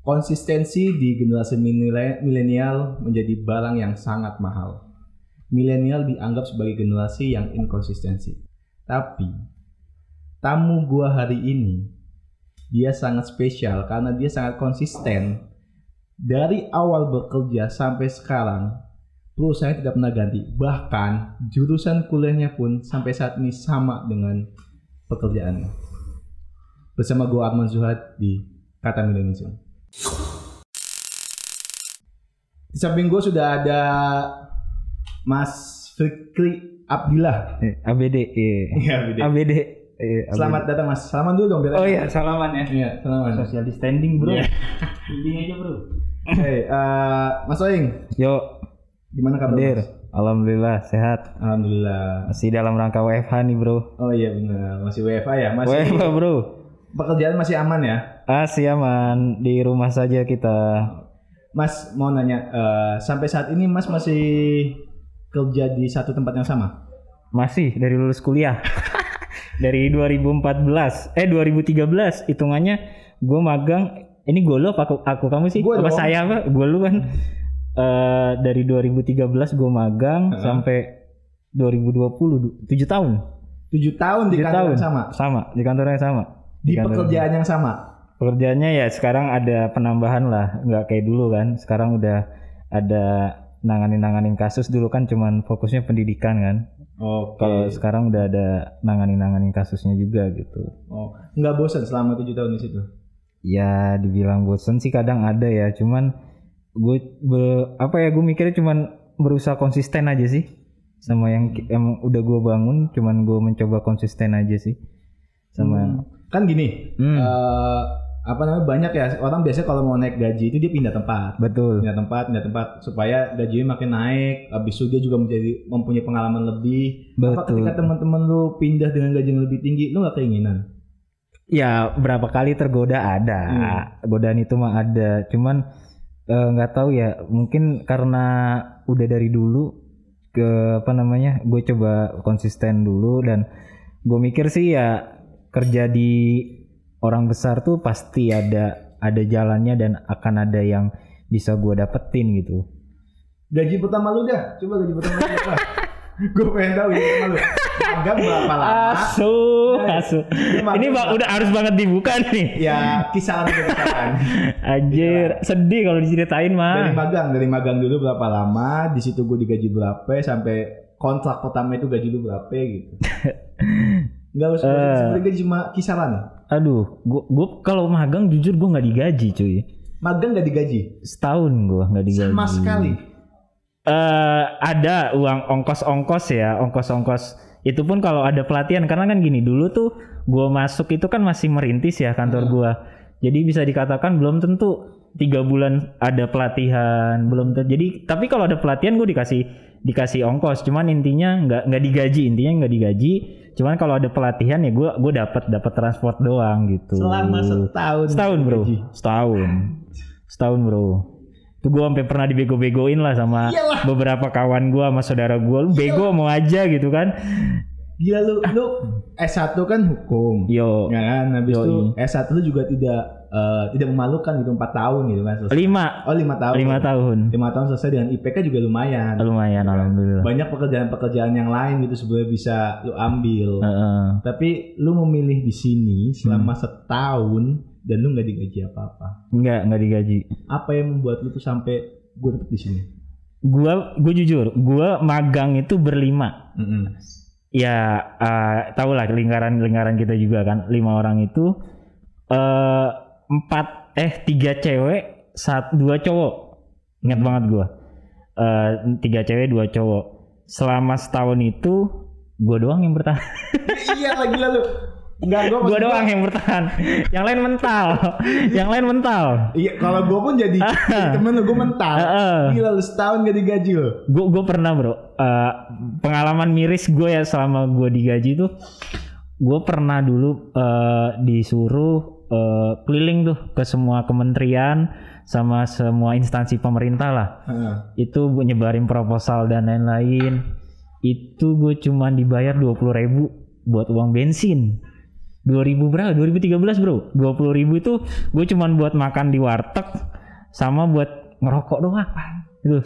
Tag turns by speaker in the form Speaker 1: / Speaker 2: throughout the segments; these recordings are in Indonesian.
Speaker 1: Konsistensi di generasi milenial- menjadi barang yang sangat mahal. Milenial dianggap sebagai generasi yang inkonsistensi. Tapi tamu gua hari ini dia sangat spesial karena dia sangat konsisten dari awal bekerja sampai sekarang perusahaan tidak pernah ganti bahkan jurusan kuliahnya pun sampai saat ini sama dengan pekerjaannya bersama gua Arman Zuhad di Kata Milenial di samping gua sudah ada Mas Fikri Abdillah
Speaker 2: Eh, ABD, iya.
Speaker 1: Iya.
Speaker 2: ABD. iya, ABD.
Speaker 1: Selamat datang Mas. Salaman dulu dong biar
Speaker 2: Oh iya, salaman ya.
Speaker 1: Iya, salaman.
Speaker 2: Social distancing, Bro.
Speaker 1: Iya.
Speaker 2: Intinya aja, Bro.
Speaker 1: Hey, eh, Mas Oing,
Speaker 2: Yo,
Speaker 1: gimana kabar? Mas?
Speaker 2: Alhamdulillah sehat.
Speaker 1: Alhamdulillah.
Speaker 2: Masih dalam rangka WFH nih, Bro.
Speaker 1: Oh iya benar, masih WFA ya, masih
Speaker 2: WFH, Bro.
Speaker 1: pekerjaan masih aman ya.
Speaker 2: Asih aman, di rumah saja kita.
Speaker 1: Mas mau nanya, eh, sampai saat ini Mas masih kerja di satu tempat yang sama?
Speaker 2: Masih dari lulus kuliah. dari 2014, eh 2013 hitungannya gue magang ini gue lu apa aku, aku kamu sih
Speaker 1: Gua
Speaker 2: apa
Speaker 1: dong.
Speaker 2: saya apa gue lu kan Eh dari 2013 gue magang
Speaker 1: Heeh.
Speaker 2: sampai 2020 7 tahun
Speaker 1: Tujuh tahun di
Speaker 2: Tujuh
Speaker 1: kantor
Speaker 2: tahun
Speaker 1: yang sama,
Speaker 2: sama di kantor yang sama
Speaker 1: di
Speaker 2: kantor-
Speaker 1: pekerjaan yang sama.
Speaker 2: Pekerjaannya ya sekarang ada penambahan lah nggak kayak dulu kan. Sekarang udah ada nanganin nanganin kasus dulu kan cuman fokusnya pendidikan kan.
Speaker 1: Oke.
Speaker 2: kalau sekarang udah ada nanganin nanganin kasusnya juga gitu.
Speaker 1: Oh, nggak bosan selama tujuh tahun di situ?
Speaker 2: ya dibilang bosen sih kadang ada ya cuman gue apa ya gue mikirnya cuman berusaha konsisten aja sih. Sama yang emang udah gue bangun cuman gue mencoba konsisten aja sih. Sama
Speaker 1: Kan gini,
Speaker 2: Hmm,
Speaker 1: eh, apa namanya banyak ya orang biasanya kalau mau naik gaji itu dia pindah tempat.
Speaker 2: betul
Speaker 1: pindah tempat, pindah tempat supaya gajinya makin naik. Habis itu dia juga menjadi mempunyai pengalaman lebih. Apa
Speaker 2: betul
Speaker 1: ketika teman-teman lu pindah dengan gaji yang lebih tinggi, lu gak keinginan?
Speaker 2: ya berapa kali tergoda ada godaan itu mah ada cuman eh, nggak tahu ya mungkin karena udah dari dulu ke apa namanya gue coba konsisten dulu dan gue mikir sih ya kerja di orang besar tuh pasti ada ada jalannya dan akan ada yang bisa gue dapetin gitu
Speaker 1: Gaji pertama lu dah, coba gaji pertama lu berapa? Gue pengen tahu gaji pertama lu. Magang berapa lama?
Speaker 2: asu asu
Speaker 1: magang
Speaker 2: ini bak udah harus banget dibuka nih
Speaker 1: Ya kisaran kisaran.
Speaker 2: anjir sedih kalau diceritain
Speaker 1: Dari
Speaker 2: mah
Speaker 1: magang, dari magang dulu berapa lama? Di situ gue digaji berapa? Sampai kontrak pertama itu gaji lu berapa gitu? Gak usah sebenarnya gaji cuma kisaran.
Speaker 2: Aduh, gua, gua kalau magang jujur gua nggak digaji cuy.
Speaker 1: Magang gak digaji
Speaker 2: Setahun gua nggak digaji.
Speaker 1: sama sekali.
Speaker 2: Eh ada uang ongkos-ongkos ya, ongkos-ongkos. Itu pun kalau ada pelatihan karena kan gini dulu tuh gua masuk itu kan masih merintis ya kantor
Speaker 1: Hmm.
Speaker 2: gua. Jadi bisa dikatakan belum tentu tiga bulan ada pelatihan, belum tentu. Jadi tapi kalau ada pelatihan gue dikasih dikasih ongkos. Cuman intinya nggak nggak digaji, intinya nggak digaji. Cuman kalau ada pelatihan ya gua gue dapat dapat transport doang gitu.
Speaker 1: Selama setahun.
Speaker 2: Setahun bro, setahun, setahun bro. Itu gue sampai pernah dibego-begoin lah sama
Speaker 1: Iyalah.
Speaker 2: beberapa kawan gue sama saudara gue. Lu bego mau aja gitu kan?
Speaker 1: Gila lu, lu S1 kan hukum.
Speaker 2: Yo,
Speaker 1: Ya kan, habis itu S1 lu juga tidak eh, tidak memalukan gitu 4 tahun gitu kan selesai.
Speaker 2: lima,
Speaker 1: Oh 5 tahun.
Speaker 2: lima tahun.
Speaker 1: 5 tahun selesai dengan IPK juga lumayan.
Speaker 2: Lumayan, alhamdulillah.
Speaker 1: Banyak pekerjaan-pekerjaan yang lain gitu sebenarnya bisa lu ambil.
Speaker 2: Heeh.
Speaker 1: Tapi lu memilih di sini selama
Speaker 2: Hmm.
Speaker 1: setahun dan lu nggak digaji apa-apa.
Speaker 2: Enggak, enggak digaji.
Speaker 1: Apa yang membuat lu tuh sampai gue tetap di sini?
Speaker 2: Gua, gue jujur, gua magang itu berlima.
Speaker 1: Mm-mm.
Speaker 2: Ya, eh tau lah lingkaran-lingkaran kita juga kan, lima orang itu eh empat, eh tiga cewek, sat, dua cowok. Ingat banget gua. Eh tiga cewek, dua cowok. Selama setahun itu, gua doang yang bertahan.
Speaker 1: iya lagi lalu. Enggak, gue
Speaker 2: gua doang yang bertahan. yang lain mental. yang lain mental.
Speaker 1: Iya, kalau gue pun jadi, jadi temen lu, gue mental. Gila lu setahun gak digaji lo.
Speaker 2: gue gue pernah bro eh, pengalaman miris gue ya selama gue digaji tuh gue pernah dulu eh, disuruh eh, keliling tuh ke semua kementerian sama semua instansi pemerintah lah.
Speaker 1: Heeh.
Speaker 2: itu nyebarin proposal dan lain-lain. Itu gue cuman dibayar 20.000 ribu buat uang bensin. 2000 berapa? 2013 bro. 20 ribu itu gue cuman buat makan di warteg sama buat ngerokok doang. Gitu.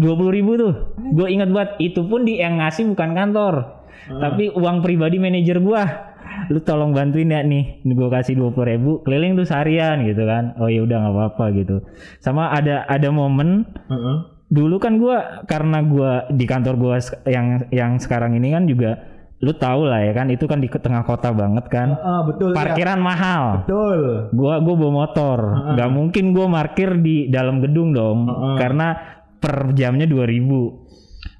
Speaker 2: 20 ribu tuh. Gue ingat banget itu pun di yang ngasih bukan kantor. Tapi uang pribadi manajer gua lu tolong bantuin ya nih gue kasih 20 ribu keliling tuh seharian gitu kan oh ya udah nggak apa-apa gitu sama ada ada momen
Speaker 1: Heeh.
Speaker 2: dulu kan gua karena gua di kantor gua sek- yang yang sekarang ini kan juga lu tahu lah ya kan itu kan di tengah kota banget kan
Speaker 1: Ah, betul. ya.
Speaker 2: parkiran mahal
Speaker 1: Betul.
Speaker 2: gua gua bawa motor nggak mungkin gua parkir di dalam gedung dong
Speaker 1: Heeh.
Speaker 2: karena per jamnya 2000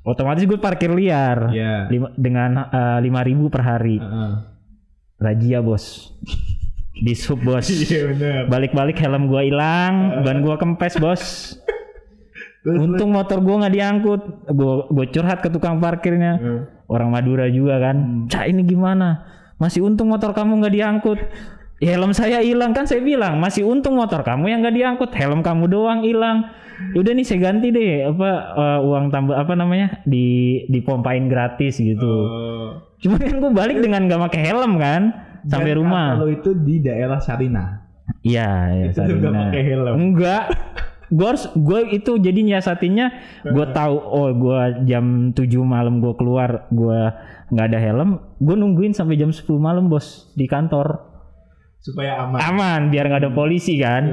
Speaker 2: otomatis gue parkir liar
Speaker 1: Iya.
Speaker 2: Lima- dengan eh, lima ribu per hari
Speaker 1: Heeh.
Speaker 2: Razia bos di sub bos
Speaker 1: Iya
Speaker 2: balik-balik helm gua hilang ban gua kempes bos Untung motor gua nggak diangkut. Gua gua curhat ke tukang parkirnya.
Speaker 1: Heeh.
Speaker 2: Orang Madura juga kan. Cak ini gimana? Masih untung motor kamu nggak diangkut. Ya, helm saya hilang kan saya bilang masih untung motor kamu yang nggak diangkut helm kamu doang hilang udah nih saya ganti deh apa eh, uang tambah apa namanya di dipompain gratis gitu
Speaker 1: Oh.
Speaker 2: Cuma kan gue balik dengan nggak pakai helm kan sampai
Speaker 1: Dan
Speaker 2: rumah
Speaker 1: Kalau itu di daerah Sarina.
Speaker 2: Iya, ya
Speaker 1: Itu juga
Speaker 2: Sarina.
Speaker 1: pakai helm.
Speaker 2: Enggak. Gue harus gue itu jadi nyiasatinya gue tahu oh gue jam 7 malam gue keluar gue nggak ada helm gue nungguin sampai jam 10 malam bos di kantor
Speaker 1: Supaya aman.
Speaker 2: aman biar nggak ada polisi kan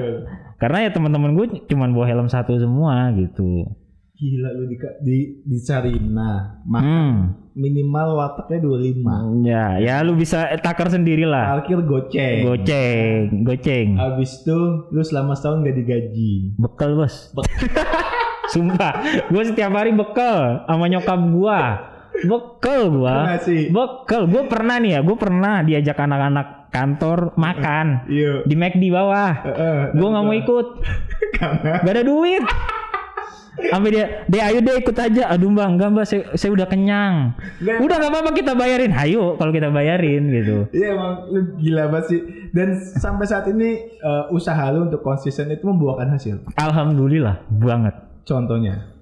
Speaker 2: karena ya teman-teman gue cuman bawa helm satu semua gitu
Speaker 1: Gila lu di di, di Sarina. Ma-
Speaker 2: hmm
Speaker 1: Minimal wataknya 25.
Speaker 2: ya ya lu bisa takar sendiri lah
Speaker 1: Parkir goceng.
Speaker 2: goceng goceng.
Speaker 1: Abis itu lu selama setahun gak digaji.
Speaker 2: bekal bos. Sumpah gue setiap hari bekal sama nyokap gua. Bekal gua. Bekal. Gue pernah nih ya gue pernah diajak anak-anak kantor makan.
Speaker 1: Iya.
Speaker 2: di McD bawah.
Speaker 1: Heeh.
Speaker 2: gue nggak mau ikut. Gak ada duit sampai dia deh ayo deh ikut aja aduh mbak enggak mbak saya, saya udah kenyang
Speaker 1: Nggak.
Speaker 2: udah nggak apa-apa kita bayarin ayo kalau kita bayarin gitu
Speaker 1: Iya emang lu gila banget sih. Dan sampai saat ini eh, usaha lu untuk konsisten itu membuahkan hasil.
Speaker 2: alhamdulillah banget
Speaker 1: Contohnya.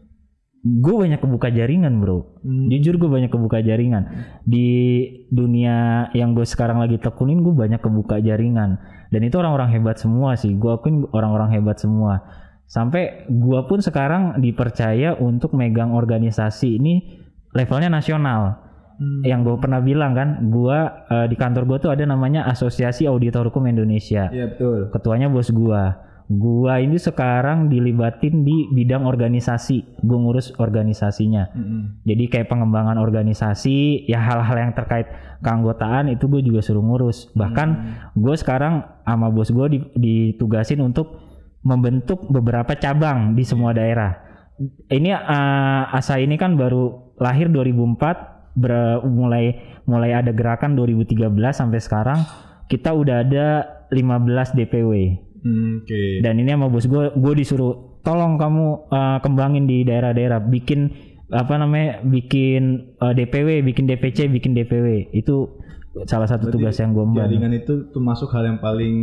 Speaker 2: gue banyak kebuka jaringan bro
Speaker 1: Hmm.
Speaker 2: jujur gue banyak kebuka jaringan di dunia yang gue sekarang lagi tekunin gue banyak kebuka jaringan dan itu orang-orang hebat semua sih gue akuin orang-orang hebat semua sampai gue pun sekarang dipercaya untuk megang organisasi ini levelnya nasional.
Speaker 1: Hmm.
Speaker 2: yang gue pernah bilang kan gue eh, di kantor gue tuh ada namanya Asosiasi Auditor Hukum Indonesia.
Speaker 1: Iya betul.
Speaker 2: ketuanya bos gua. Gua ini sekarang dilibatin di bidang organisasi. Gua ngurus organisasinya.
Speaker 1: Mm-mm.
Speaker 2: jadi kayak pengembangan organisasi ya hal-hal yang terkait keanggotaan itu gue juga suruh ngurus. Bahkan gue sekarang sama bos gue ditugasin untuk membentuk beberapa cabang di semua daerah. Ini eh, asa ini kan baru lahir 2004 ber- mulai mulai ada gerakan 2013 sampai sekarang kita udah ada 15 DPW
Speaker 1: Hmm, Oke.
Speaker 2: dan ini sama bos gue gue disuruh tolong kamu uh, kembangin di daerah-daerah bikin apa namanya bikin uh, DPW bikin DPC bikin DPW itu salah satu
Speaker 1: Berarti
Speaker 2: tugas yang gue emban.
Speaker 1: Jaringan itu termasuk hal yang paling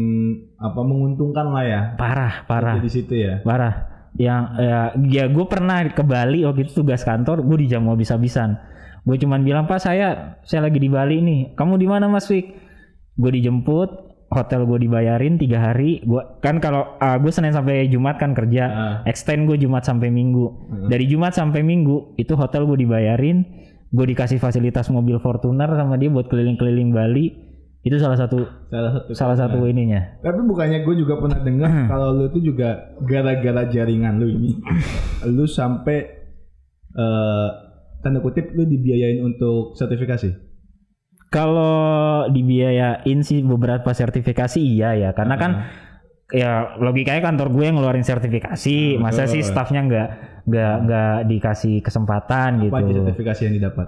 Speaker 1: apa menguntungkan lah ya.
Speaker 2: parah parah.
Speaker 1: Di situ ya.
Speaker 2: parah. Yang ya, ya gue pernah ke Bali waktu itu tugas kantor gue dijamu habis-habisan. Gue cuman bilang pak saya saya lagi di Bali nih. Kamu di mana mas Wik gue dijemput hotel gue dibayarin tiga hari. Gue kan kalau uh, gue senin sampai jumat kan kerja.
Speaker 1: Ah.
Speaker 2: extend gue jumat sampai minggu. Dari jumat sampai minggu itu hotel gue dibayarin gue dikasih fasilitas mobil Fortuner sama dia buat keliling-keliling Bali itu salah satu
Speaker 1: Salah satu.
Speaker 2: salah satu ininya
Speaker 1: Tapi bukannya gue juga pernah dengar
Speaker 2: Hmm.
Speaker 1: kalau lu itu juga gara-gara jaringan lu ini, lu sampai eh tanda kutip lu dibiayain untuk sertifikasi.
Speaker 2: Kalau dibiayain sih beberapa sertifikasi iya ya, karena kan ya logikanya kantor gue yang ngeluarin sertifikasi, masa sih staffnya nggak nggak nggak dikasih kesempatan
Speaker 1: Apa
Speaker 2: gitu.
Speaker 1: sertifikasi yang didapat?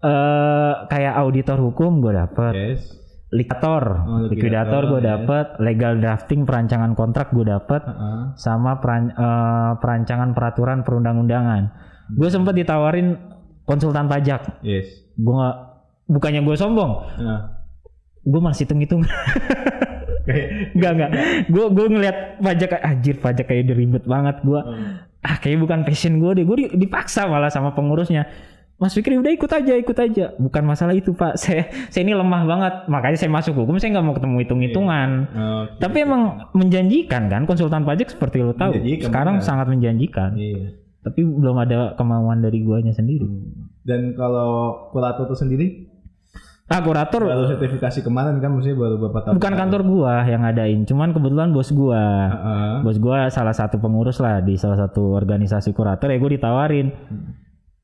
Speaker 2: Eh kayak auditor hukum gue dapet,
Speaker 1: Yes.
Speaker 2: likuidator,
Speaker 1: Oh,
Speaker 2: likuidator
Speaker 1: likuidator,
Speaker 2: gue
Speaker 1: yes.
Speaker 2: dapet, legal drafting perancangan kontrak gue dapet,
Speaker 1: Heeh.
Speaker 2: sama peran- eh, perancangan peraturan perundang-undangan. Gue sempet ditawarin konsultan pajak,
Speaker 1: Yes.
Speaker 2: gue nggak bukannya gue sombong,
Speaker 1: Nah,
Speaker 2: gue masih hitung-hitung Enggak enggak. Gue gue ngeliat pajak kayak anjir pajak kayak ribet banget gue.
Speaker 1: Hmm.
Speaker 2: Ah kayak bukan passion gue deh. Gue dipaksa malah sama pengurusnya. Mas Fikri udah ikut aja, ikut aja. Bukan masalah itu Pak. Saya saya ini lemah banget. Makanya saya masuk hukum. Saya nggak mau ketemu hitung-hitungan.
Speaker 1: Oke.
Speaker 2: Tapi emang menjanjikan kan konsultan pajak seperti lo tahu. Sekarang sangat menjanjikan.
Speaker 1: Iya.
Speaker 2: Tapi belum ada kemauan dari guanya sendiri.
Speaker 1: Dan kalau kurator itu sendiri
Speaker 2: Ah, kurator
Speaker 1: baru sertifikasi kemarin kan maksudnya baru beberapa tahun.
Speaker 2: bukan kantor gua yang ngadain, cuman kebetulan bos gua.
Speaker 1: Heeh.
Speaker 2: Bos gua salah satu pengurus lah di salah satu organisasi kurator ya gue ditawarin.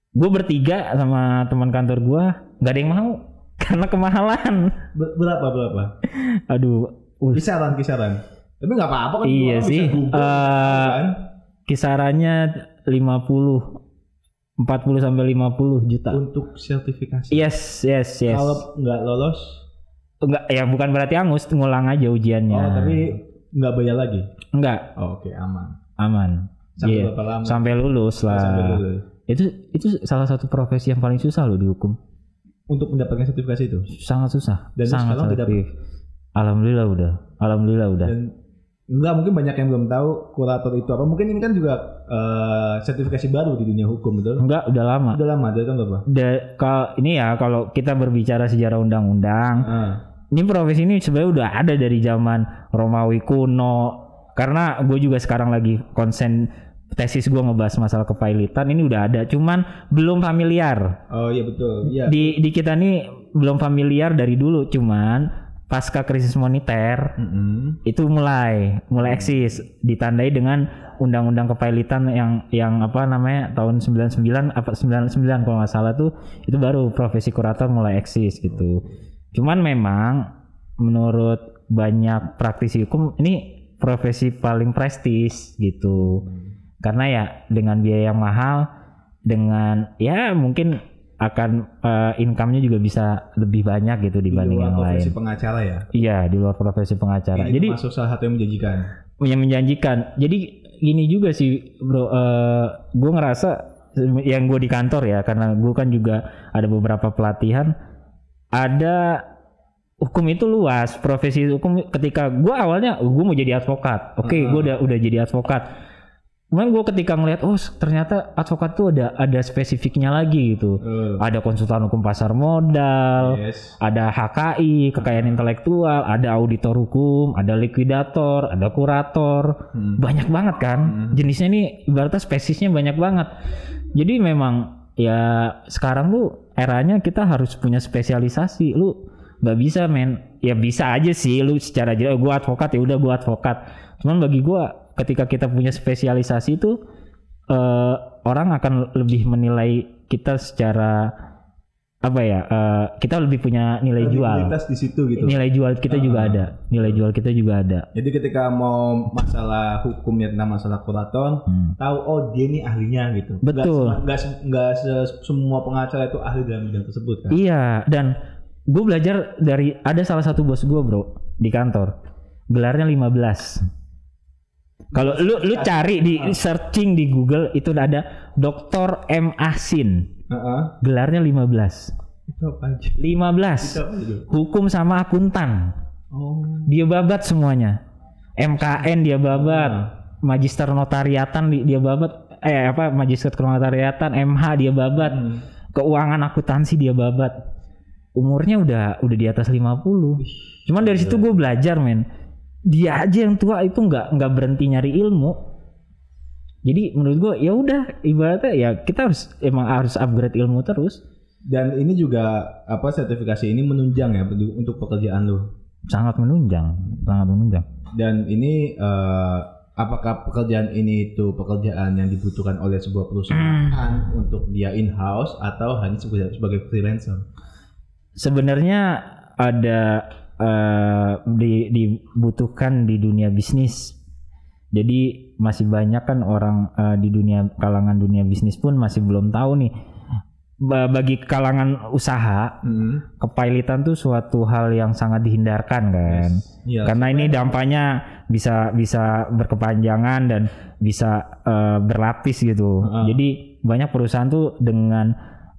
Speaker 2: Gue bertiga sama teman kantor gua nggak ada yang mau karena kemahalan.
Speaker 1: Ber- berapa berapa?
Speaker 2: Aduh, uh,
Speaker 1: Kisaran kisaran. Tapi nggak apa-apa kan.
Speaker 2: Iya sih.
Speaker 1: Google,
Speaker 2: Eh,
Speaker 1: kan?
Speaker 2: kisarannya 50 40 sampai 50 juta.
Speaker 1: Untuk sertifikasi.
Speaker 2: Yes, yes, yes.
Speaker 1: Kalau nggak lolos,
Speaker 2: enggak ya bukan berarti angus ngulang aja ujiannya.
Speaker 1: oh tapi nggak bayar lagi.
Speaker 2: enggak
Speaker 1: Oh, Oke aman.
Speaker 2: aman.
Speaker 1: Sampai
Speaker 2: Iya.
Speaker 1: berapa lama?
Speaker 2: Sampai lulus lah.
Speaker 1: Sampai lulus.
Speaker 2: Itu itu salah satu profesi yang paling susah loh di hukum.
Speaker 1: Untuk mendapatkan sertifikasi itu.
Speaker 2: Sangat susah.
Speaker 1: Dan
Speaker 2: sangat
Speaker 1: sekarang tidak-.
Speaker 2: Alhamdulillah udah. Alhamdulillah udah.
Speaker 1: Dan enggak mungkin banyak yang belum tahu kurator itu apa. Mungkin ini kan juga eh, sertifikasi baru di dunia hukum betul.
Speaker 2: Enggak, udah lama.
Speaker 1: Udah lama dari tahun berapa?
Speaker 2: Da- kalau ini ya kalau kita berbicara sejarah undang-undang,
Speaker 1: Ah.
Speaker 2: ini profesi ini sebenarnya udah ada dari zaman Romawi kuno. Karena gue juga sekarang lagi konsen tesis gue ngebahas masalah kepailitan ini udah ada, cuman belum familiar.
Speaker 1: Oh iya betul. Iya.
Speaker 2: Di di kita nih belum familiar dari dulu, cuman pasca krisis moneter
Speaker 1: Mm-mm.
Speaker 2: itu mulai mulai eksis ditandai dengan undang-undang kepailitan yang yang apa namanya tahun 99 apa 99 kalau nggak salah tuh itu baru profesi kurator mulai eksis gitu. Cuman memang menurut banyak praktisi hukum ini profesi paling prestis gitu. Karena ya dengan biaya yang mahal dengan ya mungkin akan eh, income-nya juga bisa lebih banyak gitu
Speaker 1: Di
Speaker 2: dibanding
Speaker 1: luar
Speaker 2: yang lain.
Speaker 1: profesi pengacara ya.
Speaker 2: Iya, di luar profesi pengacara.
Speaker 1: Ini
Speaker 2: Jadi
Speaker 1: masuk salah satu yang menjanjikan.
Speaker 2: yang menjanjikan. Jadi gini juga sih, bro. eh gue ngerasa yang gue di kantor ya, karena gue kan juga ada beberapa pelatihan. Ada hukum itu luas, profesi hukum. Ketika gue awalnya gue mau jadi advokat, oke, gue udah udah jadi advokat. Cuman gue ketika ngeliat, oh ternyata advokat tuh ada ada spesifiknya lagi gitu.
Speaker 1: Eh,
Speaker 2: Ada konsultan hukum pasar modal,
Speaker 1: yes.
Speaker 2: ada HKI, kekayaan intelektual, ada auditor hukum, ada likuidator, ada kurator.
Speaker 1: Hmm.
Speaker 2: Banyak banget kan. Jenisnya ini ibaratnya spesiesnya banyak banget. Jadi memang ya sekarang tuh eranya kita harus punya spesialisasi. Lu nggak bisa men. Ya bisa aja sih lu secara jelas gua advokat ya udah gua advokat. Cuman bagi gua ketika kita punya spesialisasi itu eh, orang akan lebih menilai kita secara apa ya eh, kita lebih punya nilai jual
Speaker 1: di situ gitu.
Speaker 2: nilai jual kita juga
Speaker 1: Ah.
Speaker 2: ada nilai jual kita juga ada
Speaker 1: Jadi ketika mau masalah hukum ya tentang masalah kurator,
Speaker 2: Hmm.
Speaker 1: tahu oh dia nih ahlinya gitu.
Speaker 2: Betul.
Speaker 1: Nggak nggak se- semua pengacara itu ahli dalam bidang tersebut kan.
Speaker 2: iya dan gue belajar dari ada salah satu bos gue bro di kantor gelarnya 15 kalau lu lu cari di searching di Google itu ada Dr. M. Asin gelarnya 15
Speaker 1: Itu apa aja?
Speaker 2: 15
Speaker 1: Itu apa itu?
Speaker 2: hukum sama akuntan.
Speaker 1: Oh.
Speaker 2: dia babat semuanya. MKN dia babat.
Speaker 1: Ah.
Speaker 2: magister notariatan di- dia babat. Eh apa magister notariatan MH dia babat.
Speaker 1: Hmm.
Speaker 2: keuangan akuntansi dia babat. Umurnya udah udah di atas 50 cuman dari situ gue belajar men dia aja yang tua itu nggak nggak berhenti nyari ilmu jadi menurut gue ya udah ibaratnya ya kita harus emang harus upgrade ilmu terus
Speaker 1: Dan ini juga apa sertifikasi ini menunjang ya untuk- pekerjaan lo.
Speaker 2: sangat menunjang sangat menunjang
Speaker 1: Dan ini eh, apakah pekerjaan ini itu pekerjaan yang dibutuhkan oleh sebuah perusahaan untuk dia in house atau hanya sebagai, sebagai freelancer?
Speaker 2: sebenarnya ada eh, di, dibutuhkan di dunia bisnis. Jadi masih banyak kan orang eh, di dunia kalangan dunia bisnis pun masih belum tahu nih. Ba- Bagi kalangan usaha,
Speaker 1: Hmm.
Speaker 2: kepailitan tuh suatu hal yang sangat dihindarkan kan.
Speaker 1: Iya.
Speaker 2: Karena ini dampaknya bisa bisa berkepanjangan dan bisa eh, berlapis gitu.
Speaker 1: Heeh.
Speaker 2: Jadi banyak perusahaan tuh dengan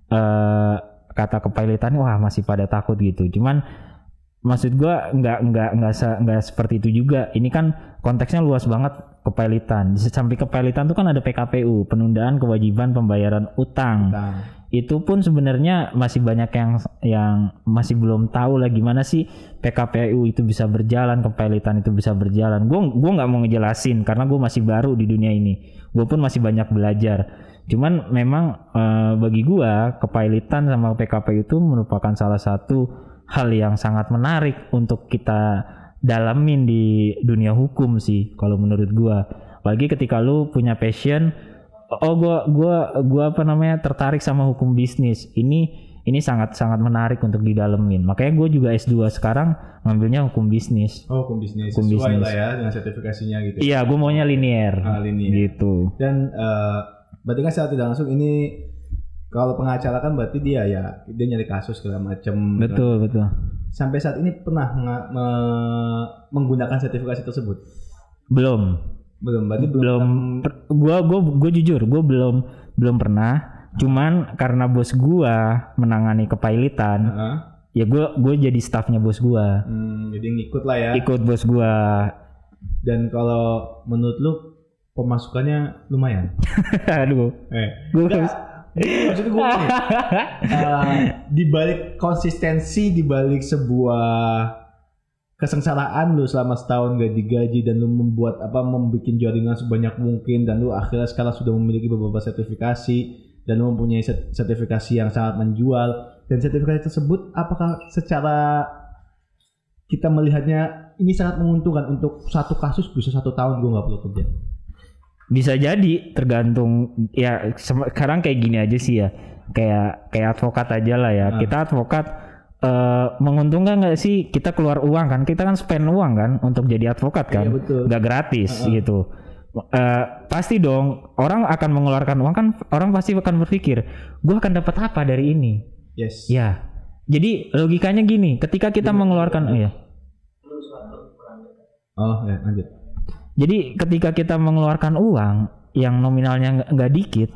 Speaker 2: eh, kata kepailitan wah masih pada takut gitu. Cuman maksud gua nggak nggak nggak se- nggak seperti itu juga. Ini kan konteksnya luas banget kepailitan. Samping kepailitan tuh kan ada PKPU, penundaan kewajiban pembayaran utang.
Speaker 1: Nah,
Speaker 2: itu pun sebenarnya masih banyak yang yang masih belum tahu lah gimana sih PKPU itu bisa berjalan, kepilotan itu bisa berjalan. Gue gua nggak mau ngejelasin karena gue masih baru di dunia ini. Gue pun masih banyak belajar. Cuman memang eh, bagi gue kepilotan sama PKPU itu merupakan salah satu hal yang sangat menarik untuk kita dalamin di dunia hukum sih kalau menurut gue. Apalagi ketika lu punya passion oh gua gua gua apa namanya tertarik sama hukum bisnis ini ini sangat sangat menarik untuk didalemin makanya gue juga S2 sekarang ngambilnya hukum bisnis
Speaker 1: Oh, hukum bisnis.
Speaker 2: Hukum
Speaker 1: Sesuai
Speaker 2: bisnis.
Speaker 1: lah ya dengan sertifikasinya gitu.
Speaker 2: iya gue maunya linear
Speaker 1: Ah, linear.
Speaker 2: gitu
Speaker 1: Dan eh, berarti kan secara tidak langsung ini kalau pengacara kan berarti dia ya dia nyari kasus segala macam.
Speaker 2: betul betul
Speaker 1: Sampai saat ini pernah me- menggunakan sertifikasi tersebut?
Speaker 2: belum
Speaker 1: Belum. Berarti belum.
Speaker 2: belum per- gua gua gua jujur gue belum belum pernah cuman karena bos gua menangani kepailitan
Speaker 1: Heeh.
Speaker 2: ya gue gue jadi staffnya bos gua
Speaker 1: Hmm, jadi ngikut lah ya.
Speaker 2: ikut bos gua
Speaker 1: Dan kalau menurut lu pemasukannya lumayan.
Speaker 2: aduh
Speaker 1: Eh, maksud gue eh, di balik konsistensi di balik sebuah kesengsaraan lu selama setahun gak digaji dan lu membuat apa membuat jaringan sebanyak mungkin dan lu akhirnya sekarang sudah memiliki beberapa sertifikasi dan lu mempunyai sertifikasi yang sangat menjual. Dan sertifikasi tersebut apakah secara kita melihatnya ini sangat menguntungkan untuk satu kasus bisa satu tahun gue nggak perlu kerja
Speaker 2: Bisa jadi tergantung ya sekarang kayak gini aja sih ya. Kayak kayak advokat aja lah ya.
Speaker 1: Ah.
Speaker 2: Kita advokat eh, menguntungkan nggak sih kita keluar uang kan? Kita kan spend uang kan untuk jadi advokat kan?
Speaker 1: Iya.
Speaker 2: Nggak gratis gitu. Eh, pasti dong orang akan mengeluarkan uang kan orang pasti akan berpikir gue akan dapat apa dari ini
Speaker 1: yes
Speaker 2: ya jadi logikanya gini ketika kita mengeluarkan oh ya
Speaker 1: oh ya lanjut
Speaker 2: Jadi ketika kita mengeluarkan uang yang nominalnya nggak- dikit,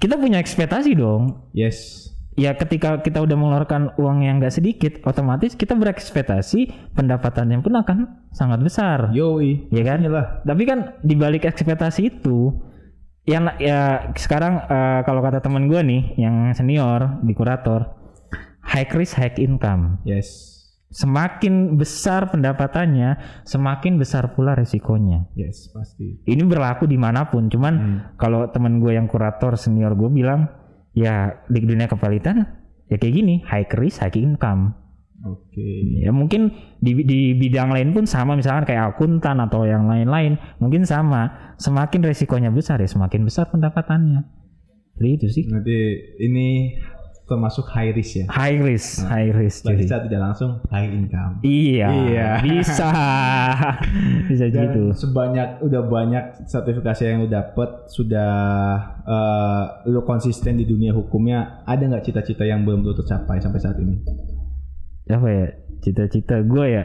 Speaker 2: kita punya ekspektasi dong.
Speaker 1: yes
Speaker 2: Ya ketika kita udah mengeluarkan uang yang nggak sedikit, otomatis kita berekspektasi pendapatannya pun akan sangat besar,
Speaker 1: yoi
Speaker 2: ya kan?
Speaker 1: lah
Speaker 2: Tapi kan di balik ekspektasi itu, yang ya sekarang eh, kalau kata teman gue nih yang senior di kurator, high risk high income.
Speaker 1: yes
Speaker 2: Semakin besar pendapatannya, semakin besar pula resikonya.
Speaker 1: yes pasti.
Speaker 2: Ini berlaku di mana pun cuman
Speaker 1: Hmm.
Speaker 2: kalau temen gue yang kurator senior gue bilang ya di dunia kepalitan ya kayak gini high risk high income.
Speaker 1: Oke.
Speaker 2: Ya mungkin di, di bidang lain pun sama misalkan kayak akuntan atau yang lain-lain mungkin sama. Semakin resikonya besar ya semakin besar pendapatannya. Jadi itu sih.
Speaker 1: Nanti ini termasuk high risk ya.
Speaker 2: high risk high risk jadi
Speaker 1: secara tidak langsung high income.
Speaker 2: iya,
Speaker 1: Iya.
Speaker 2: bisa bisa
Speaker 1: Dan
Speaker 2: gitu
Speaker 1: sebanyak udah banyak sertifikasi yang lu dapet sudah eh, lu konsisten di dunia hukumnya ada nggak cita-cita yang belum lu tercapai sampai saat ini?
Speaker 2: apa ya cita-cita gue ya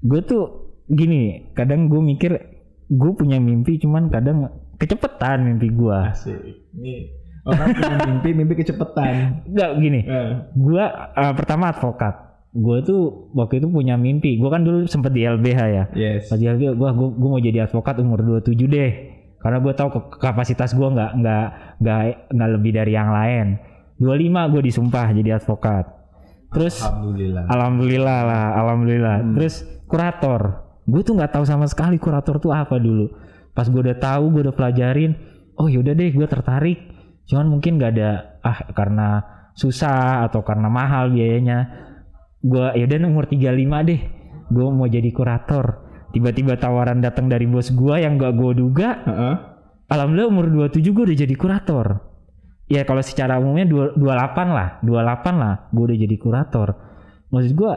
Speaker 2: gue tuh gini kadang gue mikir gue punya mimpi cuman kadang kecepetan mimpi gue
Speaker 1: Asik. Ini orang punya mimpi, mimpi kecepetan.
Speaker 2: nggak gini
Speaker 1: Eh,
Speaker 2: gue uh, pertama advokat gue tuh waktu itu punya mimpi gue kan dulu sempet di LBH ya
Speaker 1: yes.
Speaker 2: pas di LBH gue gue mau jadi advokat umur 27 deh karena gue tahu kapasitas gue nggak nggak nggak nggak lebih dari yang lain 25 gue disumpah jadi advokat terus
Speaker 1: Alhamdulillah.
Speaker 2: Alhamdulillah lah, alhamdulillah.
Speaker 1: Hmm.
Speaker 2: Terus kurator, gue tuh nggak tahu sama sekali kurator tuh apa dulu. Pas gue udah tahu, gue udah pelajarin, oh yaudah deh, gue tertarik. Cuman mungkin gak ada ah karena susah atau karena mahal biayanya. Gue yaudah nomor 35 deh, gue mau jadi kurator. Tiba-tiba tawaran datang dari bos gue yang gak gue duga.
Speaker 1: Heeh.
Speaker 2: Alhamdulillah umur 27 gue udah jadi kurator. Ya kalau secara umumnya dua- 28 lah, 28 lah gue udah jadi kurator. Maksud gue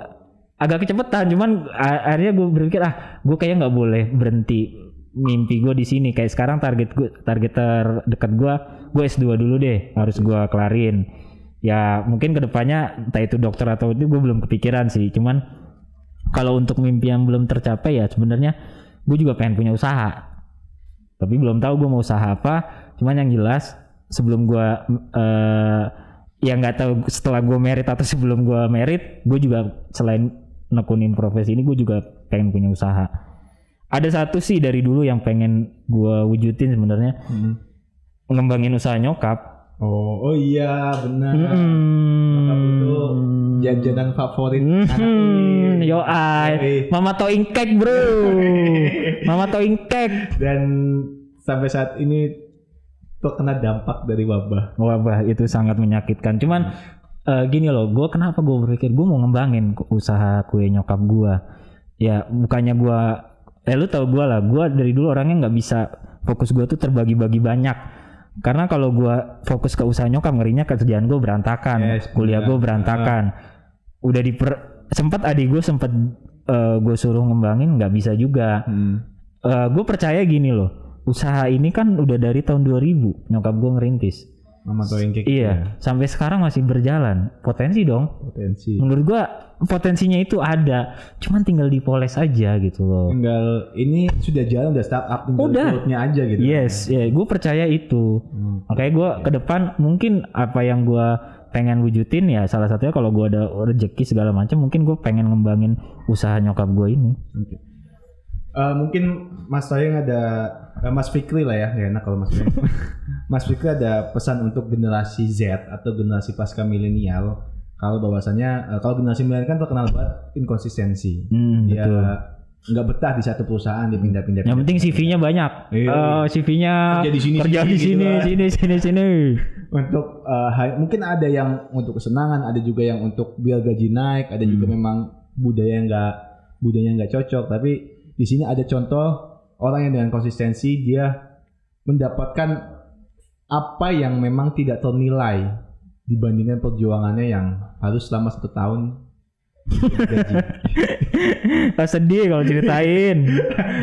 Speaker 2: agak kecepatan, cuman akhirnya gue berpikir ah gue kayaknya nggak boleh berhenti mimpi gue di sini. Kayak sekarang target gue, target terdekat gue, gue S2 dulu deh, harus gue kelarin. Ya mungkin ke depannya entah itu dokter atau itu gue belum kepikiran sih. Cuman kalau untuk mimpi yang belum tercapai ya sebenarnya gue juga pengen punya usaha tapi belum tahu gue mau usaha apa cuman yang jelas sebelum gue eh ya nggak tahu setelah gue merit atau sebelum gue merit gue juga selain nekunin profesi ini gue juga pengen punya usaha ada satu sih dari dulu yang pengen gue wujudin sebenarnya
Speaker 1: Hmm.
Speaker 2: ngembangin usaha nyokap
Speaker 1: Oh, oh iya benar.
Speaker 2: Hmm.
Speaker 1: Nyokap itu jajanan favorit anak
Speaker 2: Hmm,
Speaker 1: kulit.
Speaker 2: yo ay. Mama toing cake, Bro. Mama toing cake.
Speaker 1: Dan sampai saat ini terkena dampak dari wabah.
Speaker 2: Wabah itu sangat menyakitkan. Cuman eh, gini loh, gue kenapa gue berpikir gue mau ngembangin usaha kue nyokap gue. Ya bukannya gue, eh lu tau gue lah, gue dari dulu orangnya nggak bisa fokus gue tuh terbagi-bagi banyak. Karena kalau gue fokus ke usaha nyokap ngerinya kerjaan gue berantakan,
Speaker 1: Yes,
Speaker 2: kuliah gue berantakan. Udah diper sempat adik gue sempet gue suruh ngembangin nggak bisa juga.
Speaker 1: Hmm.
Speaker 2: gue percaya gini loh, usaha ini kan udah dari tahun 2000 nyokap gue ngerintis.
Speaker 1: Mama toing cake.
Speaker 2: Iya, sampai sekarang masih berjalan. Potensi dong.
Speaker 1: Potensi.
Speaker 2: Menurut gua potensinya itu ada, cuman tinggal dipoles aja gitu loh.
Speaker 1: Tinggal ini sudah jalan udah startup tinggal
Speaker 2: Udah.
Speaker 1: aja gitu.
Speaker 2: Yes, ya, gue percaya itu.
Speaker 1: Hmm.
Speaker 2: Makanya gua ke depan mungkin apa yang gua pengen wujudin ya salah satunya kalau gua ada rezeki segala macam mungkin gue pengen ngembangin usaha nyokap gue ini.
Speaker 1: Oke. Eh, mungkin Mas Toyeng ada eh, Mas Fikri lah ya, Gak enak kalau Mas Toyeng. Mas Fikri ada pesan untuk generasi Z atau generasi pasca milenial. Kalau bahwasannya eh, kalau generasi milenial kan terkenal banget inkonsistensi.
Speaker 2: Hmm,
Speaker 1: Ya
Speaker 2: betul.
Speaker 1: nggak betah di satu perusahaan dipindah-pindah.
Speaker 2: Yang penting CV-nya banyak.
Speaker 1: Iya.
Speaker 2: Eh, CV-nya
Speaker 1: Kerja di sini,
Speaker 2: kerja
Speaker 1: sini
Speaker 2: di
Speaker 1: gitu
Speaker 2: sini,
Speaker 1: lah.
Speaker 2: sini, sini, sini.
Speaker 1: untuk hi- mungkin ada yang untuk kesenangan, ada juga yang untuk biar gaji naik, ada juga
Speaker 2: Hmm.
Speaker 1: memang budaya nggak budaya nggak cocok. Tapi di sini ada contoh orang yang dengan konsistensi dia mendapatkan apa yang memang tidak ternilai dibandingkan perjuangannya yang harus selama satu tahun gaji.
Speaker 2: Sedih kalau ceritain.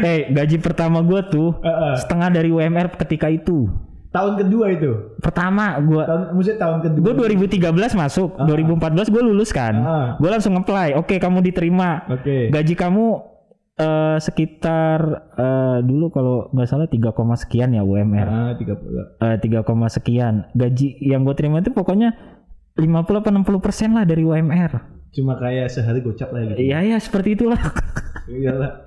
Speaker 2: Eh, gaji pertama gue tuh
Speaker 1: Eh, eh,
Speaker 2: setengah dari UMR ketika itu.
Speaker 1: tahun kedua itu,
Speaker 2: Pertama gue
Speaker 1: tahun maksudnya tahun kedua.
Speaker 2: gue 2013 masuk, 2014 gue lulus kan.
Speaker 1: Ah.
Speaker 2: Gue langsung apply. Oke, kamu diterima.
Speaker 1: Oke.
Speaker 2: Gaji kamu eh, sekitar eh, dulu kalau nggak salah 3, koma sekian ya UMR.
Speaker 1: Ah, 30.
Speaker 2: Eh, 3, koma sekian. Gaji yang gue terima itu pokoknya 50 apa 60 persen lah dari UMR.
Speaker 1: Cuma kayak sehari gocap lah gitu.
Speaker 2: Iya ya seperti itulah.
Speaker 1: Iyalah.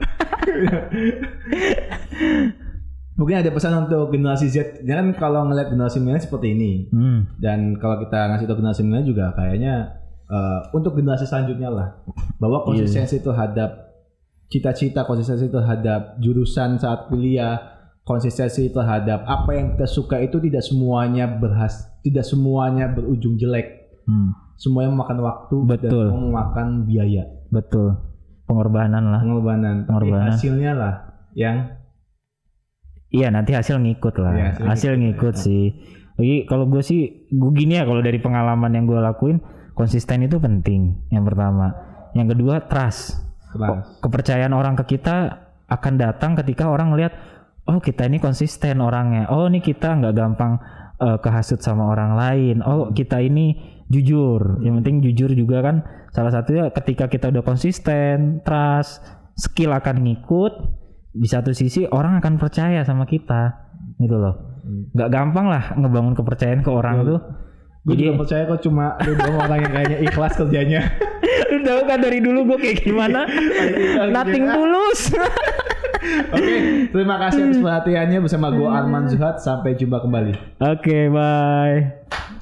Speaker 1: Mungkin ada pesan untuk generasi Z. Ya kan kalau ngeliat generasi milenial seperti ini.
Speaker 2: Hmm.
Speaker 1: Dan kalau kita ngasih tahu generasi milenial juga kayaknya eh, untuk generasi selanjutnya lah bahwa konsistensi terhadap cita-cita, konsistensi terhadap jurusan saat kuliah, konsistensi terhadap apa yang kita suka itu tidak semuanya berhas, tidak semuanya berujung jelek.
Speaker 2: Hmm.
Speaker 1: Semuanya memakan waktu dan
Speaker 2: Betul.
Speaker 1: semua memakan biaya,
Speaker 2: Betul. Pengorbanan lah.
Speaker 1: pengorbanan. Tapi
Speaker 2: Pengorbanan.
Speaker 1: hasilnya lah yang
Speaker 2: Iya nanti hasil ngikut lah.
Speaker 1: Iya,
Speaker 2: hasil,
Speaker 1: hasil
Speaker 2: ngikut
Speaker 1: ngikut,
Speaker 2: sih. Jadi kalau gue sih, gue gini ya kalau dari pengalaman yang gue lakuin, konsisten itu penting. Yang pertama. Yang kedua trust.
Speaker 1: Kelas.
Speaker 2: Kepercayaan orang ke kita akan datang ketika orang lihat, oh kita ini konsisten orangnya. Oh ini kita nggak gampang eh, kehasut sama orang lain. Oh kita ini jujur. Yang penting jujur juga kan. Salah satunya ketika kita udah konsisten, trust, skill akan ngikut. Di satu sisi orang akan percaya sama kita, gitu loh. Nggak gampang lah ngebangun kepercayaan ke orang tuh.
Speaker 1: Gue juga percaya kok cuma lu doang orang yang kayaknya ikhlas kerjanya.
Speaker 2: lu tahu kan dari dulu gue kayak gimana? Nothing tulus.
Speaker 1: Oke, terima kasih atas perhatiannya bersama gue Arman Zuhad. Sampai jumpa kembali.
Speaker 2: Oke, bye.